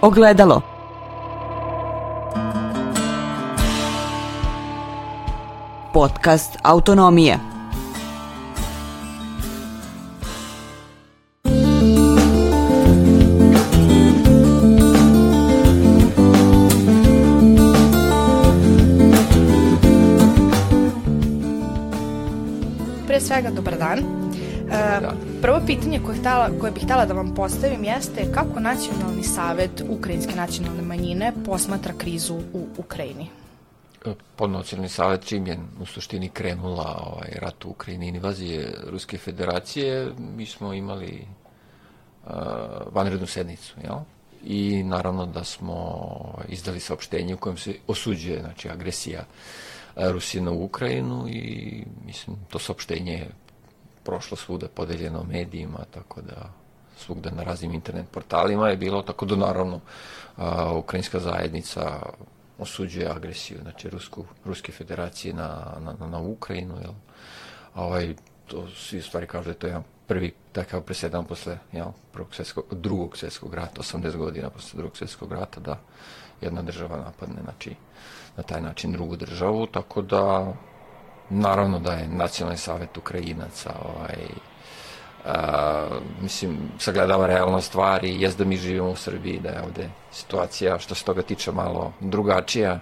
Ogledalo. Podcast Autonomije. Pitanje koje, htala, koje bih htela da vam postavim jeste kako Nacionalni savet Ukrajinske nacionalne manjine posmatra krizu u Ukrajini? Podnacionalni savet čim je u suštini krenula ovaj, rat u Ukrajini invazije Ruske federacije, mi smo imali uh, vanrednu sednicu, jel? I naravno da smo izdali saopštenje u kojem se osuđuje znači, agresija Rusije na Ukrajinu i mislim to saopštenje je prošlo svuda podeljeno medijima, tako da svugda na raznim internet portalima je bilo, tako da naravno a, ukrajinska zajednica osuđuje agresiju, znači Rusku, Ruske federacije na, na, na Ukrajinu, jel? A ovaj, to svi stvari kažu da je to jedan prvi takav presedan posle jel, prvog svjetskog, drugog svjetskog rata, 80 godina posle drugog svjetskog rata, da jedna država napadne, znači, na taj način drugu državu, tako da naravno da je nacionalni savjet Ukrajinaca ovaj, a, mislim, sagledava realno stvari, jes da mi živimo u Srbiji, da je ovde situacija što se toga tiče malo drugačija,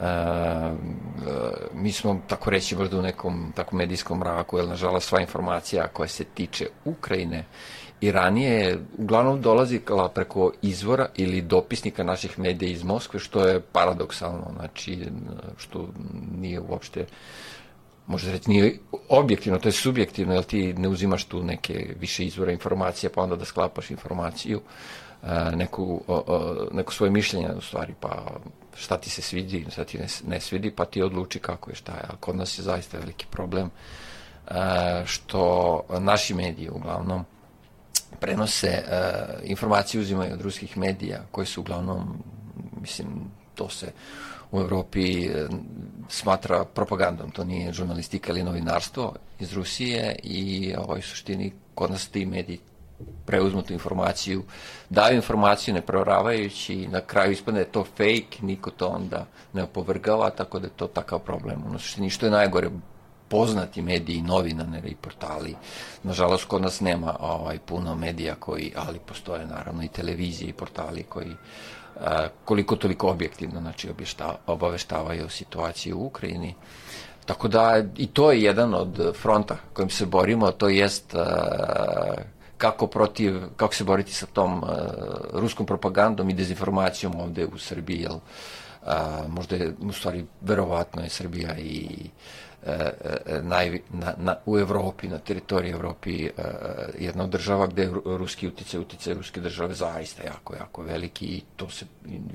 a, mi smo, tako reći, možda u nekom tako medijskom mraku, jer nažalost sva informacija koja se tiče Ukrajine i ranije je uglavnom dolazila preko izvora ili dopisnika naših medija iz Moskve, što je paradoksalno, znači, što nije uopšte uh, može reći, nije objektivno, to je subjektivno, jer ti ne uzimaš tu neke više izvora informacija, pa onda da sklapaš informaciju, e, neku, neko svoje mišljenje u stvari, pa šta ti se svidi, šta ti ne, ne svidi, pa ti odluči kako je šta je. A kod nas je zaista veliki problem e, što naši mediji uglavnom prenose, e, informacije uzimaju od ruskih medija, koji su uglavnom, mislim, to se u Evropi e, smatra propagandom, to nije žurnalistika ili novinarstvo iz Rusije i ovaj suštini kod nas ti mediji preuzmu tu informaciju, daju informaciju ne proravajući na kraju ispadne to fake, niko to onda ne opovrgava, tako da je to takav problem. Ono suštini što je najgore, poznati mediji, novinaneri i portali. Nažalost, kod nas nema ovaj, puno medija koji, ali postoje naravno i televizije i portali koji koliko toliko objektivno znači obaveštavaju situaciju u Ukrajini. Tako da i to je jedan od fronta kojim se borimo, to jest kako protiv, kako se boriti sa tom ruskom propagandom i dezinformacijom ovde u Srbiji, jel možda je, u stvari, verovatno je Srbija i E, e, naj, na, na, u Evropi, na teritoriji Evropi e, jedna od država gde je ruski uticaj, uticaj ruske države zaista jako, jako veliki i to se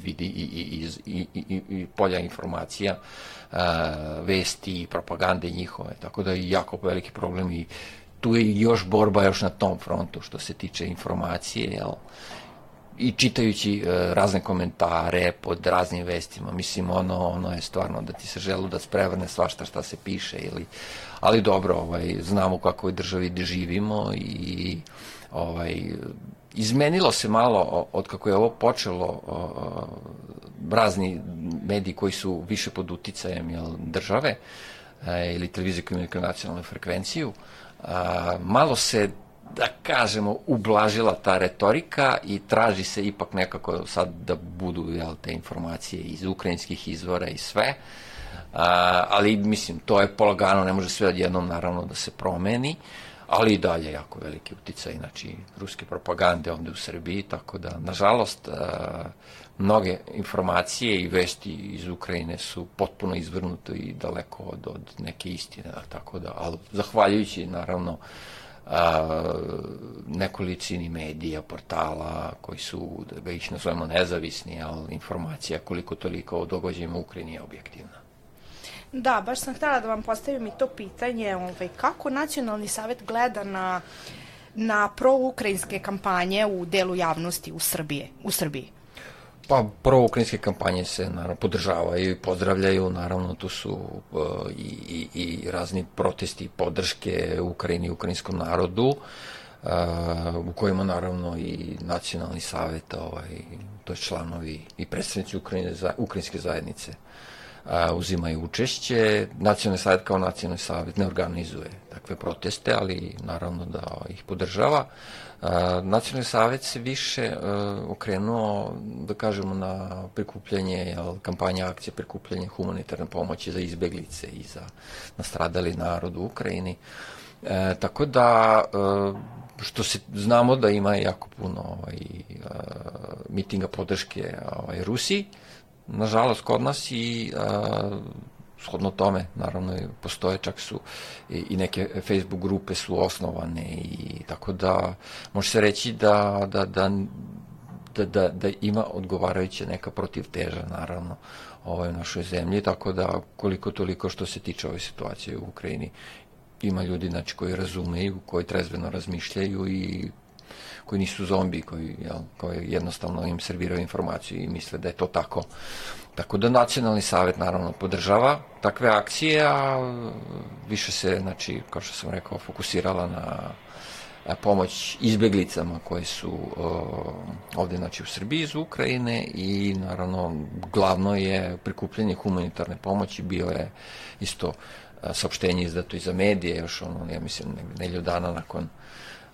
vidi i, i, iz, i, i, i polja informacija, vesti i propagande njihove, tako da je jako veliki problem i tu je još borba još na tom frontu što se tiče informacije, jel? I čitajući e, razne komentare pod raznim vestima, mislim, ono, ono je stvarno da ti se želu da sprevrne svašta šta se piše, ili, ali dobro, ovaj, znamo u kakvoj državi živimo i ovaj, izmenilo se malo od kako je ovo počelo o, razni mediji koji su više pod uticajem jel, države e, ili televizije koji imaju nacionalnu frekvenciju, a, malo se da kažemo, ublažila ta retorika i traži se ipak nekako sad da budu jel, te informacije iz ukrajinskih izvora i sve. A, ali mislim, to je polagano, ne može sve odjednom naravno da se promeni, ali i dalje jako veliki uticaj, znači, ruske propagande ovde u Srbiji, tako da, nažalost, a, mnoge informacije i vesti iz Ukrajine su potpuno izvrnute i daleko od, od neke istine, tako da, ali zahvaljujući, naravno, a, nekolicini medija, portala koji su, da ga ih nazovemo nezavisni, ali informacija koliko toliko o događajima u Ukrajini je objektivna. Da, baš sam htela da vam postavim i to pitanje, ovaj, kako Nacionalni savet gleda na, na proukrajinske kampanje u delu javnosti u Srbije, u Srbiji? Pa prvo ukrajinske kampanje se naravno podržavaju i pozdravljaju, naravno tu su uh, i, i, i razni protesti podrške Ukrajini i ukrajinskom narodu. u kojima naravno i nacionalni savet, ovaj, to je članovi i predstavnici Ukrajine, za, ukrajinske zajednice a, uzimaju učešće. Nacionalni savjet kao nacionalni savjet ne organizuje takve proteste, ali naravno da ih podržava. A, nacionalni savjet se više a, okrenuo, da kažemo, na prikupljanje, jel, kampanja akcije prikupljanje humanitarne pomoći za izbeglice i za nastradali narod u Ukrajini. E, tako da e, što se znamo da ima jako puno ovaj, uh, mitinga podrške ovaj, Rusiji, nažalost kod nas i uh, shodno tome, naravno postoje čak su i, i neke Facebook grupe su osnovane i tako da može se reći da, da, da, da, da, da ima odgovarajuća neka protivteža naravno ovaj, našoj zemlji, tako da koliko toliko što se tiče ove situacije u Ukrajini ima ljudi znači, koji razumeju, koji trezveno razmišljaju i koji nisu zombi, koji, jel, koji jednostavno im serviraju informaciju i misle da je to tako. Tako da nacionalni savet naravno podržava takve akcije, a više se, znači, kao što sam rekao, fokusirala na pomoć izbeglicama koje su ovde znači u Srbiji iz Ukrajine i naravno glavno je prikupljanje humanitarne pomoći bio je isto saopštenje izdato i za medije, još ono, ja mislim, nelju dana nakon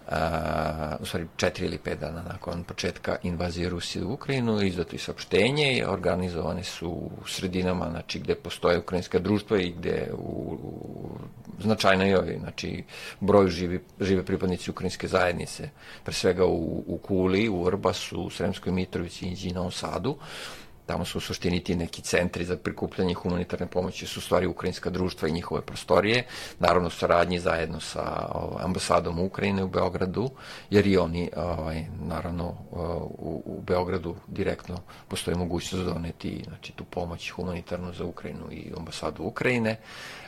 a, u stvari četiri ili pet dana nakon početka invazije Rusije u Ukrajinu, izdato i saopštenje i organizovane su u sredinama, znači gde postoje ukrajinska društva i gde u, u značajnoj znači broju živi, žive pripadnici ukrajinske zajednice, pre svega u, u Kuli, u Vrbasu, u Sremskoj Mitrovici i Novom Sadu, Tamo su u suštini ti neki centri za prikupljanje humanitarne pomoći su stvari ukrajinska društva i njihove prostorije, naravno saradnji zajedno sa ovaj, ambasadom Ukrajine u Beogradu, jer i oni, ovaj, naravno, u, u Beogradu direktno postoji mogućnost doneti znači, tu pomoć humanitarnu za Ukrajinu i ambasadu Ukrajine.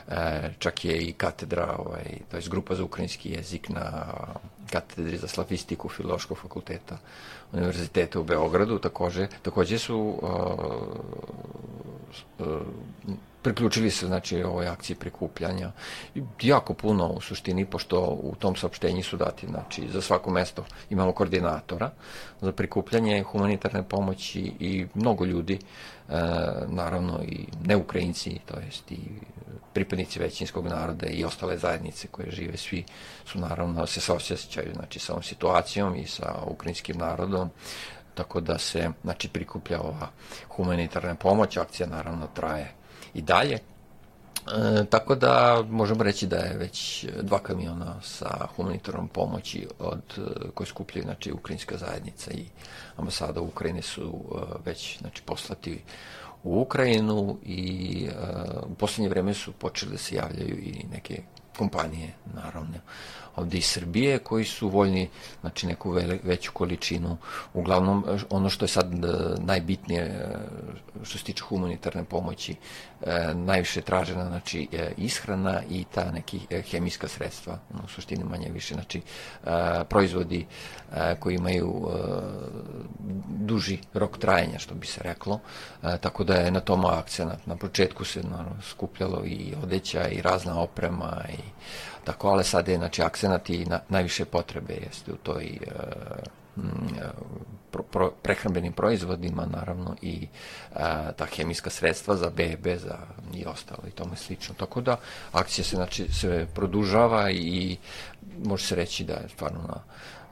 E, čak je i katedra, ovaj, to je grupa za ukrajinski jezik na katedri za slavistiku Filološkog fakulteta Univerziteta u Beogradu, takođe, takođe su uh, uh, priključili se znači ovoj akciji prikupljanja. I jako puno u suštini pošto u tom saopštenju su dati znači za svako mesto imamo koordinatora za prikupljanje humanitarne pomoći i mnogo ljudi e, naravno i ne Ukrajinci to jest i pripadnici većinskog naroda i ostale zajednice koje žive svi su naravno se saosjećaju znači sa ovom situacijom i sa ukrajinskim narodom tako da se znači prikuplja ova humanitarna pomoć akcija naravno traje i dalje. E, tako da možemo reći da je već dva kamiona sa humanitarnom pomoći od e, koje skupljaju znači ukrajinska zajednica i ambasada Ukrajine su e, već znači poslati u Ukrajinu i e, u poslednje vreme su počeli da se javljaju i neke kompanije naravno ovde iz Srbije koji su voljni znači neku veću količinu. Uglavnom ono što je sad e, najbitnije e, što se tiče humanitarne pomoći e, najviše tražena znači ishrana i ta neki hemijska sredstva u suštini manje više znači proizvodi koji imaju duži rok trajanja što bi se reklo. Tako da je na tom akcenat. Na početku se naravno skupljalo i odeća i razna oprema i tako, ali sad je, znači, akcenat i na, najviše potrebe jeste u toj e, pro, pro, prehrambenim proizvodima, naravno, i e, ta hemijska sredstva za bebe, za i ostalo i tome slično. Tako da, akcija se, znači, se produžava i može se reći da je stvarno na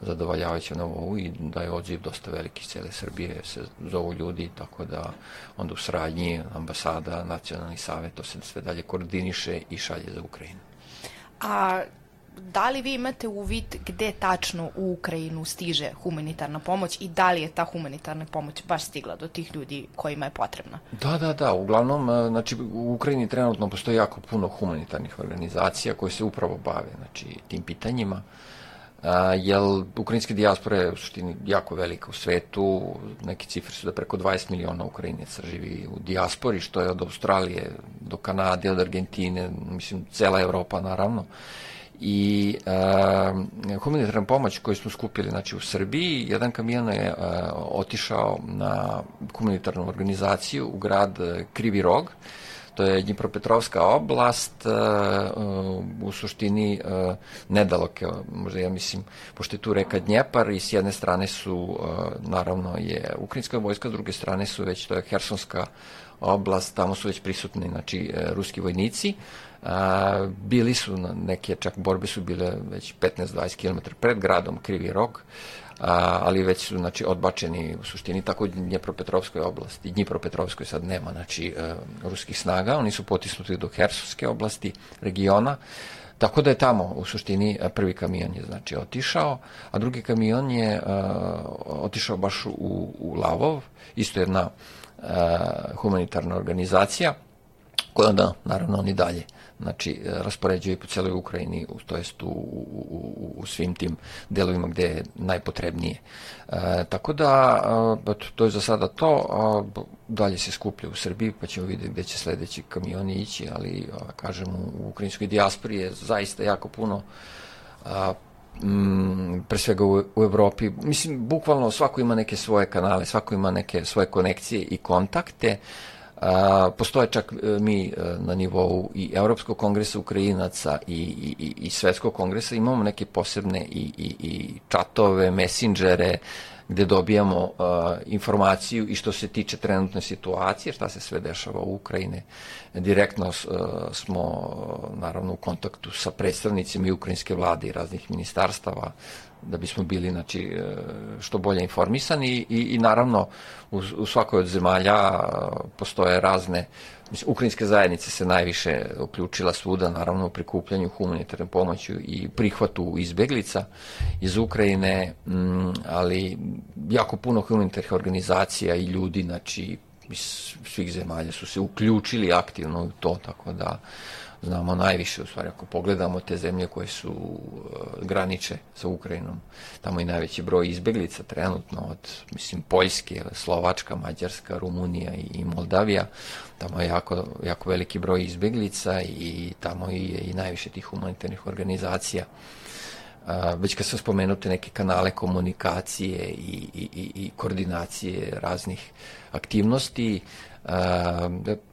zadovoljavajuća na ovu i da je odziv dosta veliki iz cele Srbije, se zovu ljudi, tako da onda u sradnji ambasada, nacionalni savet, to se sve dalje koordiniše i šalje za Ukrajinu. A da li vi imate uvid gde tačno u Ukrajinu stiže humanitarna pomoć i da li je ta humanitarna pomoć baš stigla do tih ljudi kojima je potrebna? Da, da, da. Uglavnom, e, znači, u Ukrajini trenutno postoji jako puno humanitarnih organizacija koje se upravo bave znači, tim pitanjima. A, jel ukrajinska dijaspora je u suštini jako velika u svetu, neke cifre su da preko 20 miliona Ukrajinaca živi u dijaspori, što je od Australije do Kanade, od Argentine, mislim, cela Evropa naravno. I uh, humanitarna pomoć koju smo skupili znači, u Srbiji, jedan kamion je uh, otišao na humanitarnu organizaciju u grad Krivi Rog, To je Dnipropetrovska oblast, e, u suštini nedaleke, možda ja mislim, pošto je tu reka Dnjepar i s jedne strane su, naravno, je ukrajinska vojska, s druge strane su već, to je Hersonska oblast, tamo su već prisutni, znači, ruski vojnici. Bili su, neke čak borbe su bile već 15-20 km pred gradom Krivi Rog, a, ali već su znači, odbačeni u suštini tako u Dnjepropetrovskoj oblasti. Dnjepropetrovskoj sad nema znači, e, ruskih snaga, oni su potisnuti do Hersonske oblasti, regiona, Tako da je tamo u suštini prvi kamion je znači otišao, a drugi kamion je uh, otišao baš u, u Lavov, isto jedna uh, humanitarna organizacija koja onda naravno oni dalje znači raspoređuje po celoj Ukrajini, to jest u, u, u svim tim delovima gde je najpotrebnije. E, tako da, e, to je za sada to, a dalje se skuplja u Srbiji, pa ćemo vidjeti gde će sledeći kamioni ići, ali kažem, u ukrajinskoj dijaspori je zaista jako puno a, mm, pre svega u, u Evropi. Mislim, bukvalno svako ima neke svoje kanale, svako ima neke svoje konekcije i kontakte. A, postoje čak e, mi e, na nivou i Europskog kongresa Ukrajinaca i, i, i Svetskog kongresa imamo neke posebne i, i, i čatove, messenđere, gde dobijamo uh, informaciju i što se tiče trenutne situacije, šta se sve dešava u Ukrajine. Direktno uh, smo naravno u kontaktu sa predstavnicima i ukrajinske vlade i raznih ministarstava da bismo bili znači, e, što bolje informisani i, i naravno u, u svakoj od zemalja e, postoje razne mislim, ukrajinske zajednice se najviše uključila svuda naravno u prikupljanju humanitarne pomoći i prihvatu izbeglica iz Ukrajine m, ali jako puno humanitarnih organizacija i ljudi znači iz svih zemalja su se uključili aktivno u to tako da znamo najviše, u stvari, ako pogledamo te zemlje koje su uh, graniče sa Ukrajinom, tamo i najveći broj izbeglica trenutno od, mislim, Poljske, Slovačka, Mađarska, Rumunija i, Moldavija, tamo je jako, jako veliki broj izbeglica i tamo je i najviše tih humanitarnih organizacija. Uh, već kad su spomenute neke kanale komunikacije i, i, i koordinacije raznih aktivnosti,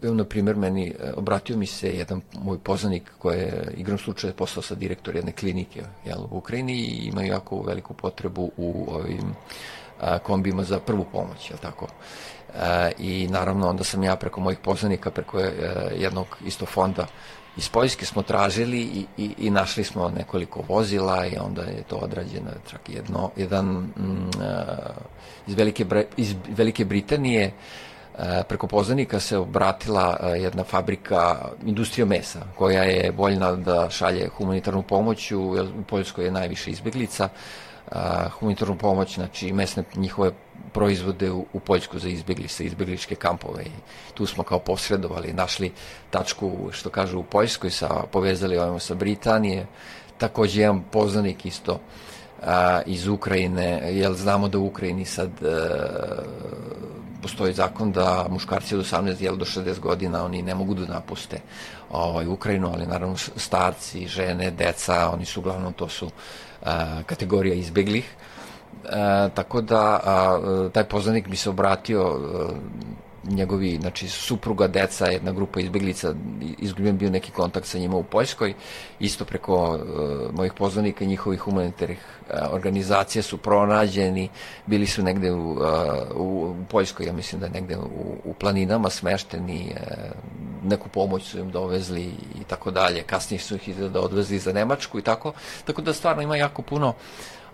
Evo, na primjer, meni e, obratio mi se jedan moj poznanik koji je igrom slučaja postao sa direktor jedne klinike jel, u Ukrajini i imaju jako veliku potrebu u ovim a, kombima za prvu pomoć, jel tako? A, I naravno onda sam ja preko mojih poznanika, preko e, jednog isto fonda iz Poljske smo tražili i, i, i našli smo nekoliko vozila i onda je to odrađeno čak jedno, jedan mm, iz, Velike, iz Velike Britanije E, preko poznanika se obratila e, jedna fabrika industrija mesa koja je voljna da šalje humanitarnu pomoć u, Poljskoj je najviše izbeglica e, humanitarnu pomoć znači mesne njihove proizvode u, u Poljsku za izbegli sa izbegličke kampove. I tu smo kao posredovali našli tačku što kažu u Poljskoj sa povezali ovamo sa Britanije. Takođe jedan poznanik isto a, iz Ukrajine, jer znamo da u Ukrajini sad a, postoji zakon da muškarci od 18 jel, do 60 godina oni ne mogu da napuste ovaj, Ukrajinu, ali naravno starci, žene, deca, oni su uglavnom to su a, kategorija izbeglih. A, tako da a, taj poznanik mi se obratio a, njegovi, znači supruga, deca, jedna grupa izbeglica, izgubljen bio neki kontakt sa njima u Poljskoj, isto preko uh, mojih poznanika i njihovih humanitarnih uh, organizacija su pronađeni, bili su negde u, uh, u, u Poljskoj, ja mislim da negde u, u planinama smešteni, uh, neku pomoć su im dovezli i tako dalje, kasnije su ih da odvezli za Nemačku i tako, tako da stvarno ima jako puno uh,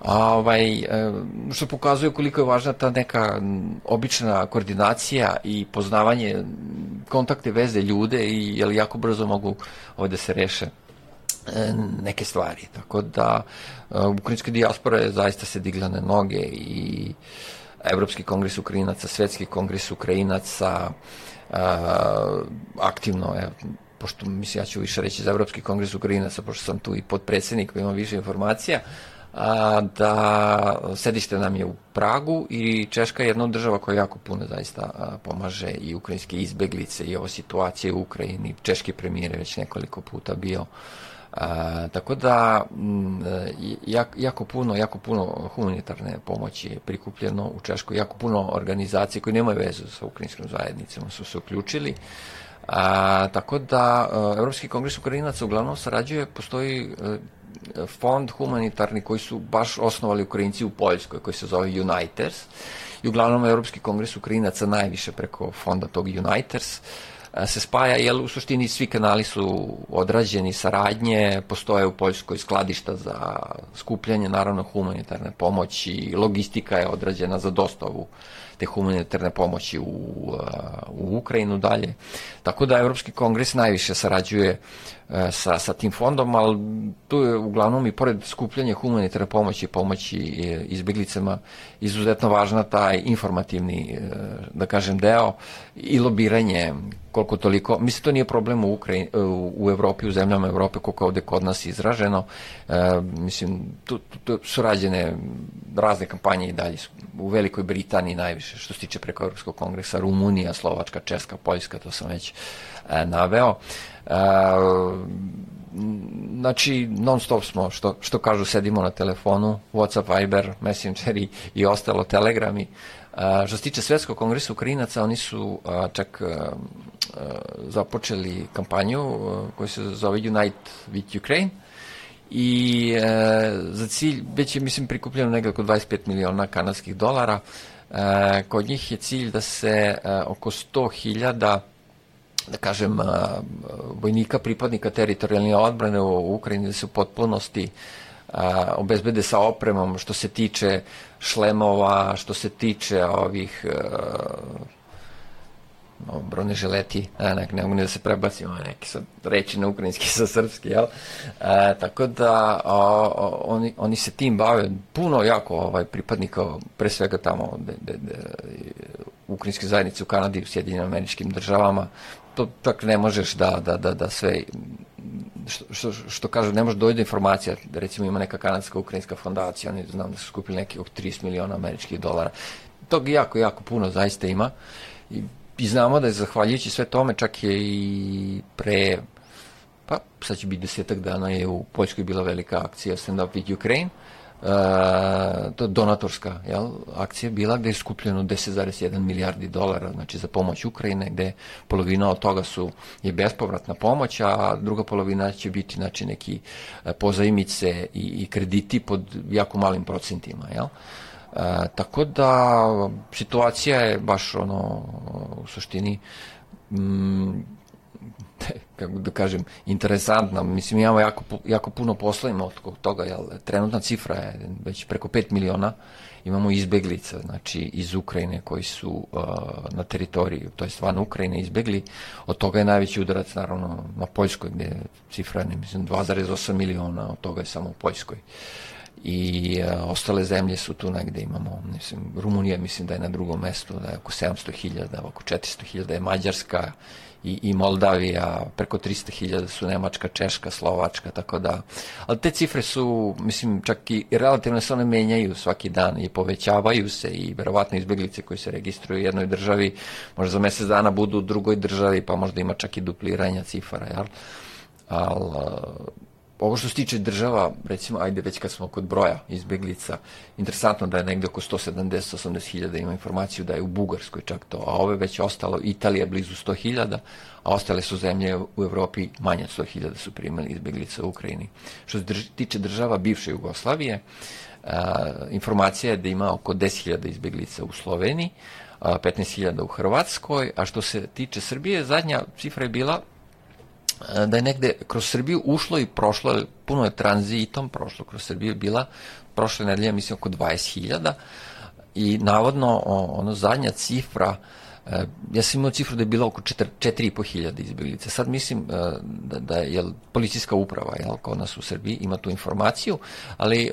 a, ovaj, e, što pokazuje koliko je važna ta neka obična koordinacija i poznavanje kontakte veze ljude i jel jako brzo mogu ovde se reše e, neke stvari. Tako da e, ukrajinska dijaspora je zaista se digla na noge i Evropski kongres Ukrajinaca, Svetski kongres Ukrajinaca aktivno je pošto mislim ja ću više reći za Evropski kongres Ukrajinaca, pošto sam tu i podpredsednik pa imam više informacija, da sedište nam je u Pragu i Češka je jedna od država koja jako puno zaista pomaže i ukrajinske izbeglice i ovo situacije u Ukrajini. Češki premijer je već nekoliko puta bio. A, tako da m, jak, jako puno jako puno humanitarne pomoći je prikupljeno u Češkoj, jako puno organizacije koje nemaju vezu sa ukrajinskom zajednicom su se uključili. A, tako da, Evropski kongres Ukrajinaca uglavnom sarađuje, postoji fond humanitarni koji su baš osnovali Ukrajinci u Poljskoj, koji se zove Uniters. I uglavnom Evropski kongres Ukrajinaca najviše preko fonda tog Uniters se spaja, jer u suštini svi kanali su odrađeni, saradnje, postoje u Poljskoj skladišta za skupljanje, naravno humanitarne pomoći, logistika je odrađena za dostavu te humanitarne pomoći u, u Ukrajinu dalje. Tako da Evropski kongres najviše sarađuje E, sa, sa tim fondom, ali tu je uglavnom i pored skupljanja humanitarne pomoći pomoći e, izbjeglicama izuzetno važna taj informativni, e, da kažem, deo i lobiranje koliko toliko, mislim to nije problem u, Ukrajini, u Evropi, u zemljama Evrope, koliko ovde kod nas izraženo, e, mislim, tu, tu, tu su rađene razne kampanje i dalje, u Velikoj Britaniji najviše, što se tiče preko Evropskog kongresa, Rumunija, Slovačka, Česka, Poljska, to sam već e, naveo. E, znači, non stop smo, što, što kažu, sedimo na telefonu, Whatsapp, Viber, Messenger i, i ostalo, telegrami. A, što se tiče Svetskog kongresa Ukrajinaca, oni su a, čak a, započeli kampanju a, koja se zove Unite with Ukraine i e, za cilj već je mislim prikupljeno negde oko 25 miliona kanadskih dolara. E, kod njih je cilj da se e, oko 100.000 da kažem, vojnika, pripadnika teritorijalne odbrane u Ukrajini da se u potpunosti obezbede sa opremom što se tiče šlemova, što se tiče ovih no, broneželeti, a, nek, ne mogu ne da se prebacimo neki sad reći na ukrajinski sa srpski, jel? E, tako da o, o, oni, oni se tim bave puno jako ovaj, pripadnika, pre svega tamo de, de, de, ukrajinske zajednice u Kanadi, u Sjedinim američkim državama, to čak ne možeš da, da, da, da sve što, što, što kažu, ne može da dojde informacija, da recimo ima neka kanadska ukrajinska fondacija, oni znam da su skupili neki oko 30 miliona američkih dolara. Tog jako, jako puno zaista ima i, i znamo da je zahvaljujući sve tome čak je i pre pa sad će biti desetak dana je u Poljskoj bila velika akcija Stand Up with Ukraine e, to donatorska jel, akcija bila gde je skupljeno 10,1 milijardi dolara znači za pomoć Ukrajine gde polovina od toga su je bespovratna pomoć a druga polovina će biti znači neki e, pozajmice i, i krediti pod jako malim procentima jel? E, tako da situacija je baš ono u suštini mm, kako da kažem, interesantna. Mislim, imamo jako, jako puno posla ima od toga, jel, trenutna cifra je već preko 5 miliona imamo izbeglica, znači iz Ukrajine koji su uh, na teritoriji, to je stvarno Ukrajine izbegli, od toga je najveći udarac naravno na Poljskoj gde je cifra, ne mislim, 2,8 miliona, od toga je samo u Poljskoj. I uh, ostale zemlje su tu negde imamo, mislim, Rumunija mislim da je na drugom mestu, da je oko 700.000, oko 400.000 je Mađarska, i, i Moldavija, preko 300.000 su Nemačka, Češka, Slovačka, tako da, ali te cifre su, mislim, čak i relativno se one menjaju svaki dan i povećavaju se i verovatno izbeglice koji se registruju u jednoj državi, možda za mesec dana budu u drugoj državi, pa možda ima čak i dupliranja cifara, jel? Ali ovo što se tiče država, recimo, ajde već kad smo kod broja izbeglica, interesantno da je negde oko 170-80 hiljada ima informaciju da je u Bugarskoj čak to, a ove već ostalo, Italija blizu 100 hiljada, a ostale su zemlje u Evropi manje od 100 hiljada su primali izbeglica u Ukrajini. Što se drž tiče država bivše Jugoslavije, a, informacija je da ima oko 10 hiljada izbeglica u Sloveniji, 15.000 u Hrvatskoj, a što se tiče Srbije, zadnja cifra je bila da je negde kroz Srbiju ušlo i prošlo, puno je tranzitom prošlo kroz Srbiju, bila prošle nedelje, mislim, oko 20.000 i navodno ono zadnja cifra e, ja sam imao cifru da je bila oko 4.500 izbjeglice. Sad mislim e, da, da je policijska uprava jel, kod nas u Srbiji ima tu informaciju, ali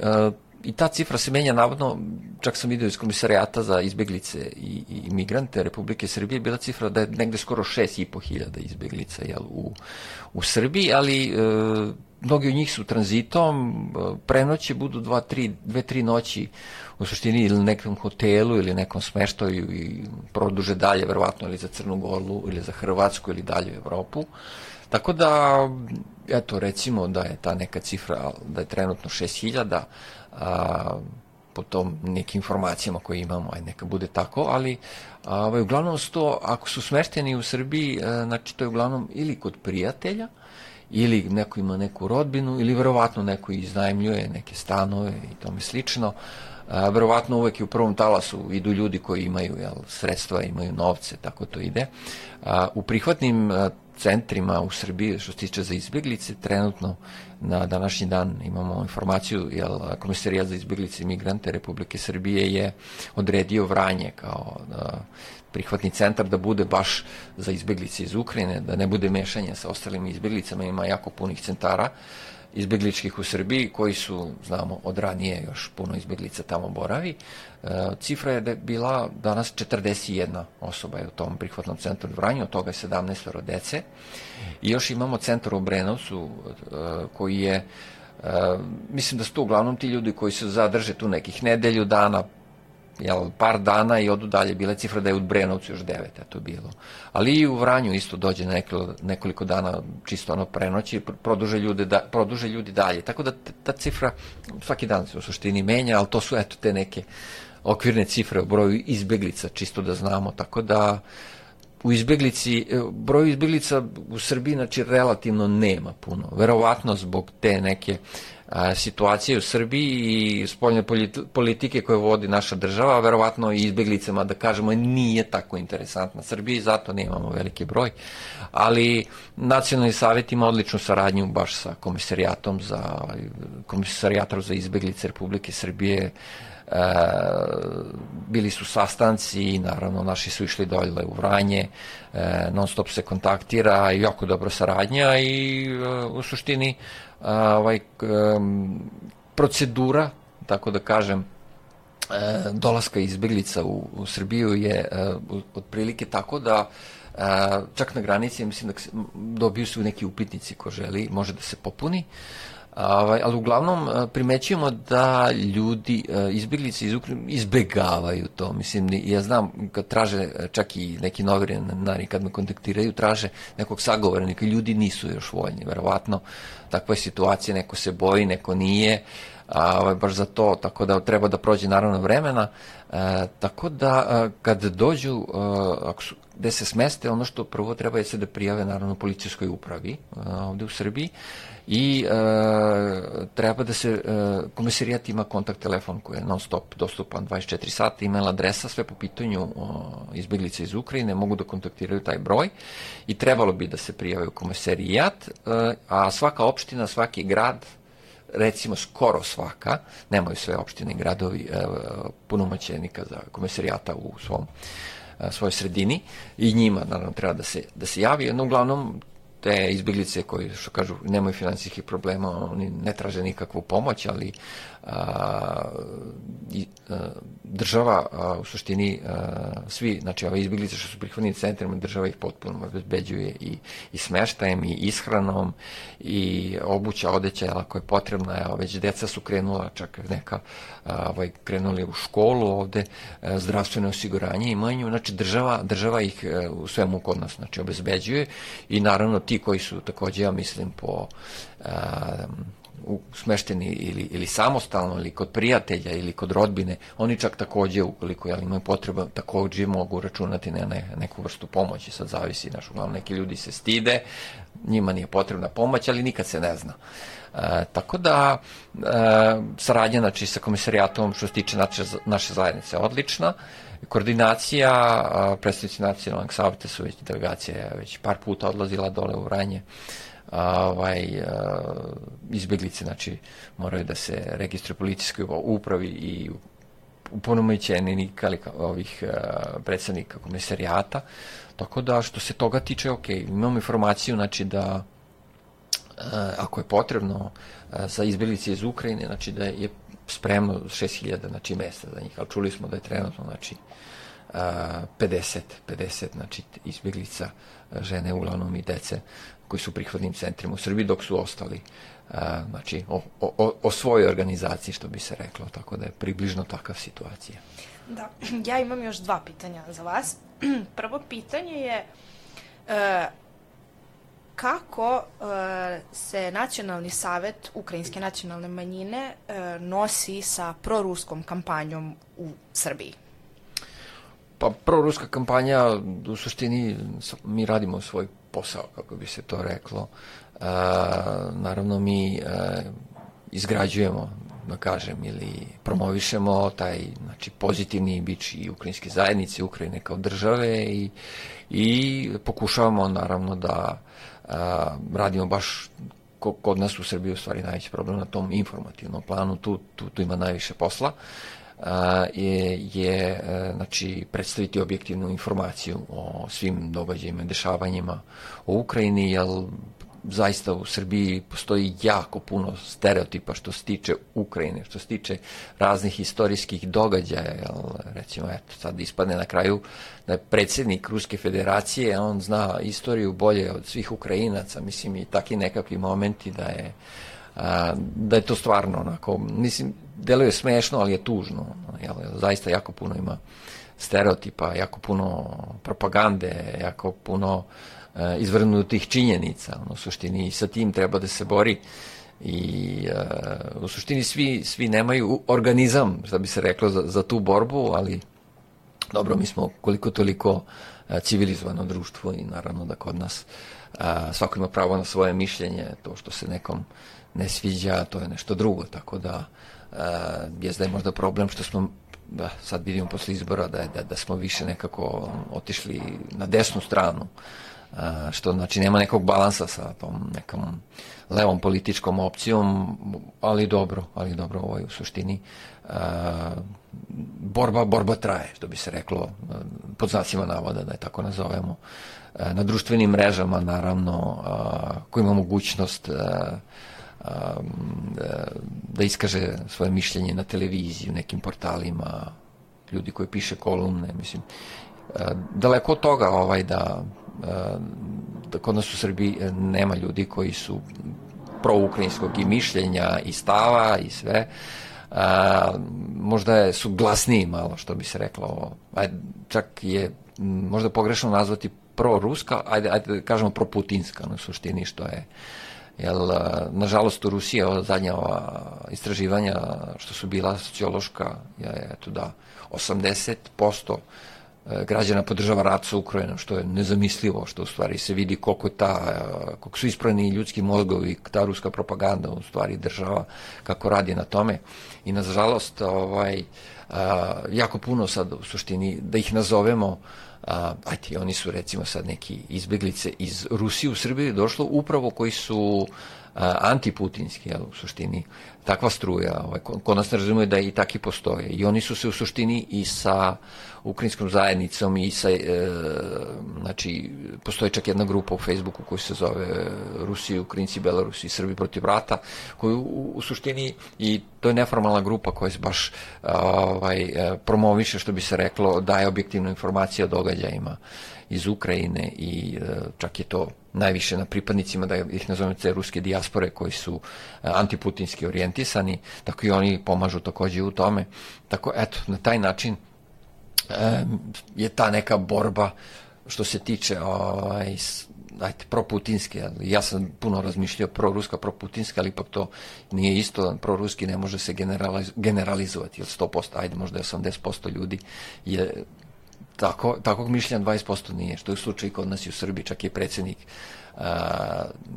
i ta cifra se menja navodno, čak sam vidio iz komisarijata za izbeglice i, i migrante Republike Srbije, bila cifra da je negde skoro 6,5 hiljada izbeglica jel, u, u Srbiji, ali e, mnogi od njih su tranzitom, e, prenoće budu dva, tri, dve, tri noći u suštini ili nekom hotelu ili nekom smeštaju i produže dalje, verovatno ili za Crnu Goru ili za Hrvatsku ili dalje u Evropu. Tako da, eto, recimo da je ta neka cifra, da je trenutno 6000, a, po tom nekim informacijama koje imamo, aj neka bude tako, ali ovaj, uglavnom to, ako su smešteni u Srbiji, e, znači to je uglavnom ili kod prijatelja, ili neko ima neku rodbinu, ili verovatno neko iznajmljuje neke stanove i tome slično. A, verovatno uvek i u prvom talasu idu ljudi koji imaju jel, sredstva, imaju novce, tako to ide. A, u prihvatnim a, centrima u Srbiji što se tiče za izbjeglice, trenutno na današnji dan imamo informaciju, jel, Komisarijat za izbjeglice i migrante Republike Srbije je odredio Vranje kao da, prihvatni centar da bude baš za izbjeglice iz Ukrajine, da ne bude mešanje sa ostalim izbjeglicama, ima jako punih centara izbjegličkih u Srbiji koji su, znamo, od ranije još puno izbjeglica tamo boravi. E, cifra je da bila danas 41 osoba je u tom prihvatnom centru Vranju, od toga je 17 dece. I još imamo centar u Brenovcu e, koji je e, mislim da su to uglavnom ti ljudi koji se zadrže tu nekih nedelju dana, jel, par dana i odu dalje. Bila je cifra da je u Brenovcu još devet, eto bilo. Ali i u Vranju isto dođe nekoliko, nekoliko dana čisto ono prenoći, produže, ljude da, produže ljudi dalje. Tako da ta cifra svaki dan se u suštini menja, ali to su eto te neke okvirne cifre o broju izbeglica, čisto da znamo. Tako da u izbeglici, broju izbeglica u Srbiji, znači, relativno nema puno. Verovatno zbog te neke uh, a, situacije u Srbiji i spoljne politike koje vodi naša država, verovatno i izbeglicama, da kažemo, nije tako interesantna Srbiji, zato nemamo veliki broj, ali Nacionalni savjet ima odličnu saradnju baš sa komisarijatom za, komisarijatom za izbeglice Republike Srbije, E, bili su sastanci i naravno naši su išli dolje u Vranje, e, non stop se kontaktira i jako dobro saradnja i e, u suštini ovaj, procedura, tako da kažem, dolaska izbeglica u, u Srbiju je otprilike tako da čak na granici mislim da dobiju su neki upitnici ko želi, može da se popuni. Ovaj, ali uglavnom primećujemo da ljudi, izbjeglice iz Ukrajine, izbegavaju to. Mislim, ja znam kad traže, čak i neki novinari kad me kontaktiraju, traže nekog sagovornika, ljudi nisu još voljni, verovatno. Takva je situacija, neko se boji, neko nije, a, ovaj, baš za to, tako da treba da prođe naravno vremena. E, tako da, a, kad dođu, a, ako su, gde se smeste, ono što prvo treba je se da prijave naravno policijskoj upravi a, ovde u Srbiji i e, treba da se, e, komisarijat ima kontakt telefon koji je non stop dostupan 24 sata, email adresa, sve po pitanju o, izbjeglice iz Ukrajine, mogu da kontaktiraju taj broj i trebalo bi da se prijave u komisarijat, e, a svaka opština, svaki grad, recimo skoro svaka, nemaju sve opštine i gradovi e, punomoćenika za komisarijata u svom e, svojoj sredini i njima naravno treba da se, da se javi, no uglavnom te izbjeglice koji, što kažu, nemaju finansijskih problema, oni ne traže nikakvu pomoć, ali a, i, a, država a, u suštini a, svi, znači ove izbjeglice što su prihvatni centrima, država ih potpuno obezbeđuje i, i smeštajem i ishranom i obuća, odeća, ako je potrebna, evo, već deca su krenula, čak neka a, ovaj, krenuli u školu ovde, a, zdravstveno osiguranje imaju, znači država, država ih a, u svemu kod nas znači, obezbeđuje i naravno ti koji su takođe, ja mislim, po a, u, smešteni ili, ili samostalno ili kod prijatelja ili kod rodbine, oni čak takođe ukoliko jel, imaju potreba takođe mogu računati na ne, neku vrstu pomoći, sad zavisi, naš, uglavnom neki ljudi se stide, njima nije potrebna pomoć, ali nikad se ne zna. E, tako da e, saradnja znači, sa komisarijatom što se tiče naše, naše zajednice odlična, koordinacija, predstavnici nacionalnog savjeta su već delegacija već par puta odlazila dole u Vranje, ovaj, izbjeglice, znači moraju da se registruju policijskoj upravi i uponomoćeni ovih predsednika komisarijata, tako da što se toga tiče, ok, imamo informaciju, znači da ako je potrebno za izbjeglice iz Ukrajine, znači da je spremno 6000 znači mesta za njih, ali čuli smo da je trenutno znači 50, 50 znači izbjeglica žene uglavnom i dece koji su u prihvatnim centrima u Srbiji, dok su ostali znači, o, o, o svojoj organizaciji, što bi se reklo, tako da je približno takav situacija. Da, ja imam još dva pitanja za vas. Prvo pitanje je, e, kako uh, se Nacionalni savet Ukrajinske nacionalne manjine uh, nosi sa proruskom kampanjom u Srbiji? Pa proruska kampanja, u suštini mi radimo svoj posao, kako bi se to reklo. E, naravno mi e, izgrađujemo da kažem, ili promovišemo taj znači, pozitivni bić i ukrajinske zajednice, Ukrajine kao države i, i pokušavamo naravno da a, radimo baš kod nas u Srbiji u stvari najveći problem na tom informativnom planu, tu, tu, tu ima najviše posla, a, je, je e, znači, predstaviti objektivnu informaciju o svim događajima, dešavanjima o Ukrajini, jer zaista u Srbiji postoji jako puno stereotipa što se tiče Ukrajine, što se tiče raznih istorijskih događaja, jel, recimo, eto, sad ispadne na kraju da je predsednik Ruske federacije, on zna istoriju bolje od svih Ukrajinaca, mislim, i takvi nekakvi momenti da je a, da je to stvarno onako, mislim, deluje smešno, ali je tužno, jel, zaista jako puno ima stereotipa, jako puno propagande, jako puno uh, izvrnutih činjenica. U suštini sa tim treba da se bori i uh, u suštini svi, svi nemaju organizam, što bi se reklo, za, za tu borbu, ali dobro, mi smo koliko toliko uh, civilizovano društvo i naravno da kod nas uh, svako ima pravo na svoje mišljenje, to što se nekom ne sviđa, to je nešto drugo, tako da je da je možda problem što smo da, sad vidimo posle izbora da, da, da smo više nekako otišli na desnu stranu što znači nema nekog balansa sa tom nekom levom političkom opcijom, ali dobro, ali dobro ovo je u suštini borba, borba traje, što bi se reklo pod znacima navoda, da je tako nazovemo. Na društvenim mrežama, naravno, ko ima mogućnost da iskaže svoje mišljenje na televiziji, u nekim portalima, ljudi koji piše kolumne, mislim, daleko od toga ovaj da da kod nas u Srbiji e, nema ljudi koji su proukrajinskog i mišljenja i stava i sve. A, možda je, su glasniji malo, što bi se reklo. Ajde, čak je možda pogrešno nazvati pro-ruska, ajde, ajde da kažemo pro-putinska na suštini, što je Jel, nažalost, u Rusiji ova zadnja ova istraživanja što su bila sociološka, je eto da 80% E, građana podržava rat sa Ukrajinom, što je nezamislivo, što u stvari se vidi koliko ta, e, koliko su ispravni ljudski mozgovi, ta ruska propaganda u stvari država kako radi na tome. I nažalost, ovaj, a, e, jako puno sad u suštini, da ih nazovemo, ajte, oni su recimo sad neki izbeglice iz Rusije u Srbiji došlo upravo koji su antiputinski, jel, u suštini, takva struja, ovaj, kod nas ne razumije da i taki postoje. I oni su se u suštini i sa ukrajinskom zajednicom i sa, e, znači, postoji čak jedna grupa u Facebooku koja se zove Rusi, Ukrajinci, Belarusi i Srbi protiv rata, koju u, u suštini i to je neformalna grupa koja se baš ovaj, e, promoviše, što bi se reklo, daje objektivnu informaciju o događajima iz Ukrajine i e, čak je to najviše na pripadnicima, da ih nazovem ruske dijaspore koji su e, antiputinski orijentisani, tako i oni pomažu takođe u tome. Tako, eto, na taj način e, je ta neka borba što se tiče ovaj, ajte, proputinske, ja sam puno razmišljao pro-ruska, pro-putinska, ali ipak to nije isto, pro-ruski ne može se generaliz generalizovati, jer 100%, ajde možda je 80% ljudi je tako, takvog mišljenja 20% nije, što je u slučaju kod nas i u Srbiji, čak je predsednik uh,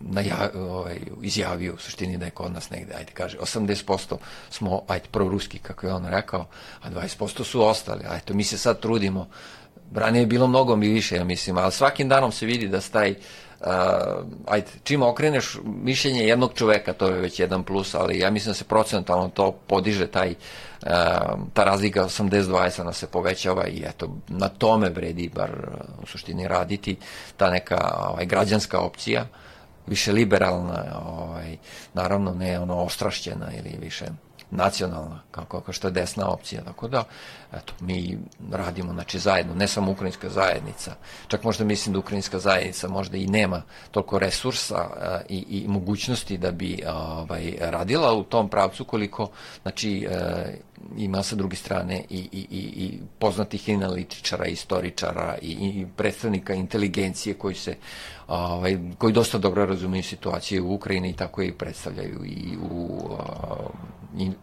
naja, ovaj, izjavio u suštini da je kod nas negde, ajde kaže, 80% smo, ajde, proruski, kako je on rekao, a 20% su ostali, a eto, mi se sad trudimo, ranije je bilo mnogo mi više, ja mislim, ali svakim danom se vidi da staj uh, ajde, čim okreneš mišljenje jednog čoveka, to je već jedan plus, ali ja mislim da se procentalno to podiže taj uh, ta razlika 80-20 ona se povećava i eto, na tome vredi bar u suštini raditi ta neka ovaj, građanska opcija, više liberalna, ovaj, naravno ne ono ostrašćena ili više nacionalna, kao, kao što je desna opcija, tako da, eto, mi radimo, znači, zajedno, ne samo ukrajinska zajednica, čak možda mislim da ukrajinska zajednica možda i nema toliko resursa a, i, i mogućnosti da bi ovaj, radila u tom pravcu koliko, znači, a, ima sa druge strane i, i, i, i poznatih analitičara, istoričara i, i predstavnika inteligencije koji se ovaj, koji dosta dobro razumiju situaciju u Ukrajini i tako i predstavljaju i u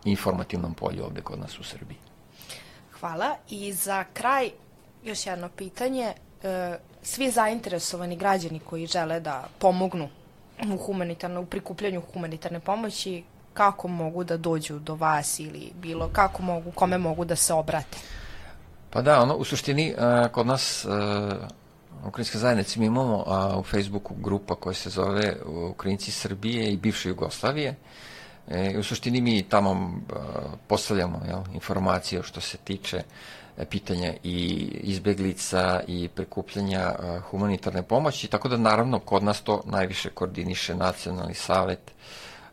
informativnom polju ovde kod nas u Srbiji. Hvala. I za kraj još jedno pitanje. E, svi zainteresovani građani koji žele da pomognu u humanitarno, u prikupljanju humanitarne pomoći, kako mogu da dođu do vas ili bilo kako mogu, kome mogu da se obrate? Pa da, ono, u suštini, kod nas Ukrajinska zajednica mi imamo a, u Facebooku grupa koja se zove Ukrajinci Srbije i bivše Jugoslavije. E, u suštini mi tamo a, postavljamo jel, informacije što se tiče e, pitanja i izbeglica i prikupljanja a, humanitarne pomoći, tako da naravno kod nas to najviše koordiniše Nacionalni savet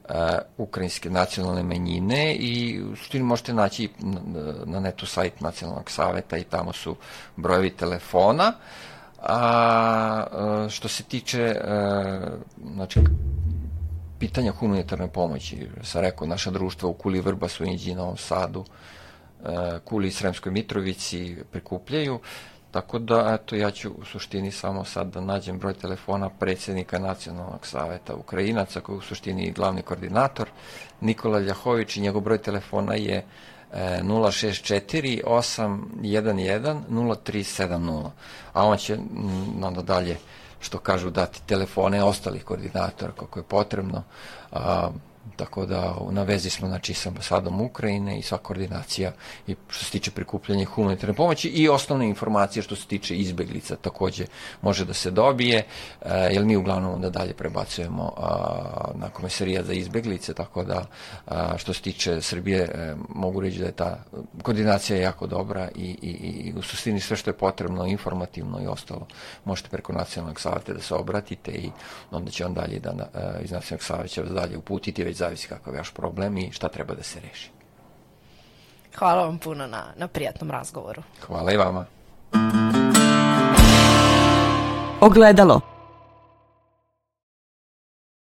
uh, ukrajinske nacionalne manjine i u suštini možete naći na, na netu sajt Nacionalnog saveta i tamo su brojevi telefona. Uh, A što se tiče znači, pitanja humanitarne pomoći, sam rekao, naša društva u Kuli Vrbasu, Inđi, Novom Sadu, Kuli i Sremskoj Mitrovici prikupljaju, tako da, eto, ja ću u suštini samo sad da nađem broj telefona predsednika Nacionalnog saveta Ukrajinaca, koji je u suštini glavni koordinator, Nikola Ljahović i njegov broj telefona je 064 811 0370 a on će onda dalje što kažu dati telefone ostalih koordinatora kako je potrebno tako da na vezi smo znači sa ambasadom Ukrajine i sva koordinacija i što se tiče prikupljanja humanitarne pomoći i osnovne informacije što se tiče izbeglica takođe može da se dobije e, jer mi uglavnom onda dalje prebacujemo a, na komisarija za izbeglice tako da a, što se tiče Srbije mogu reći da je ta koordinacija jako dobra i, i, i u suštini sve što je potrebno informativno i ostalo možete preko nacionalnog savjeta da se obratite i onda će on dalje da, iz nacionalnog savjeta dalje uputiti već zavisi kakav je vaš problem i šta treba da se reši. Hvala vam puno na, na prijatnom razgovoru. Hvala i vama. Ogledalo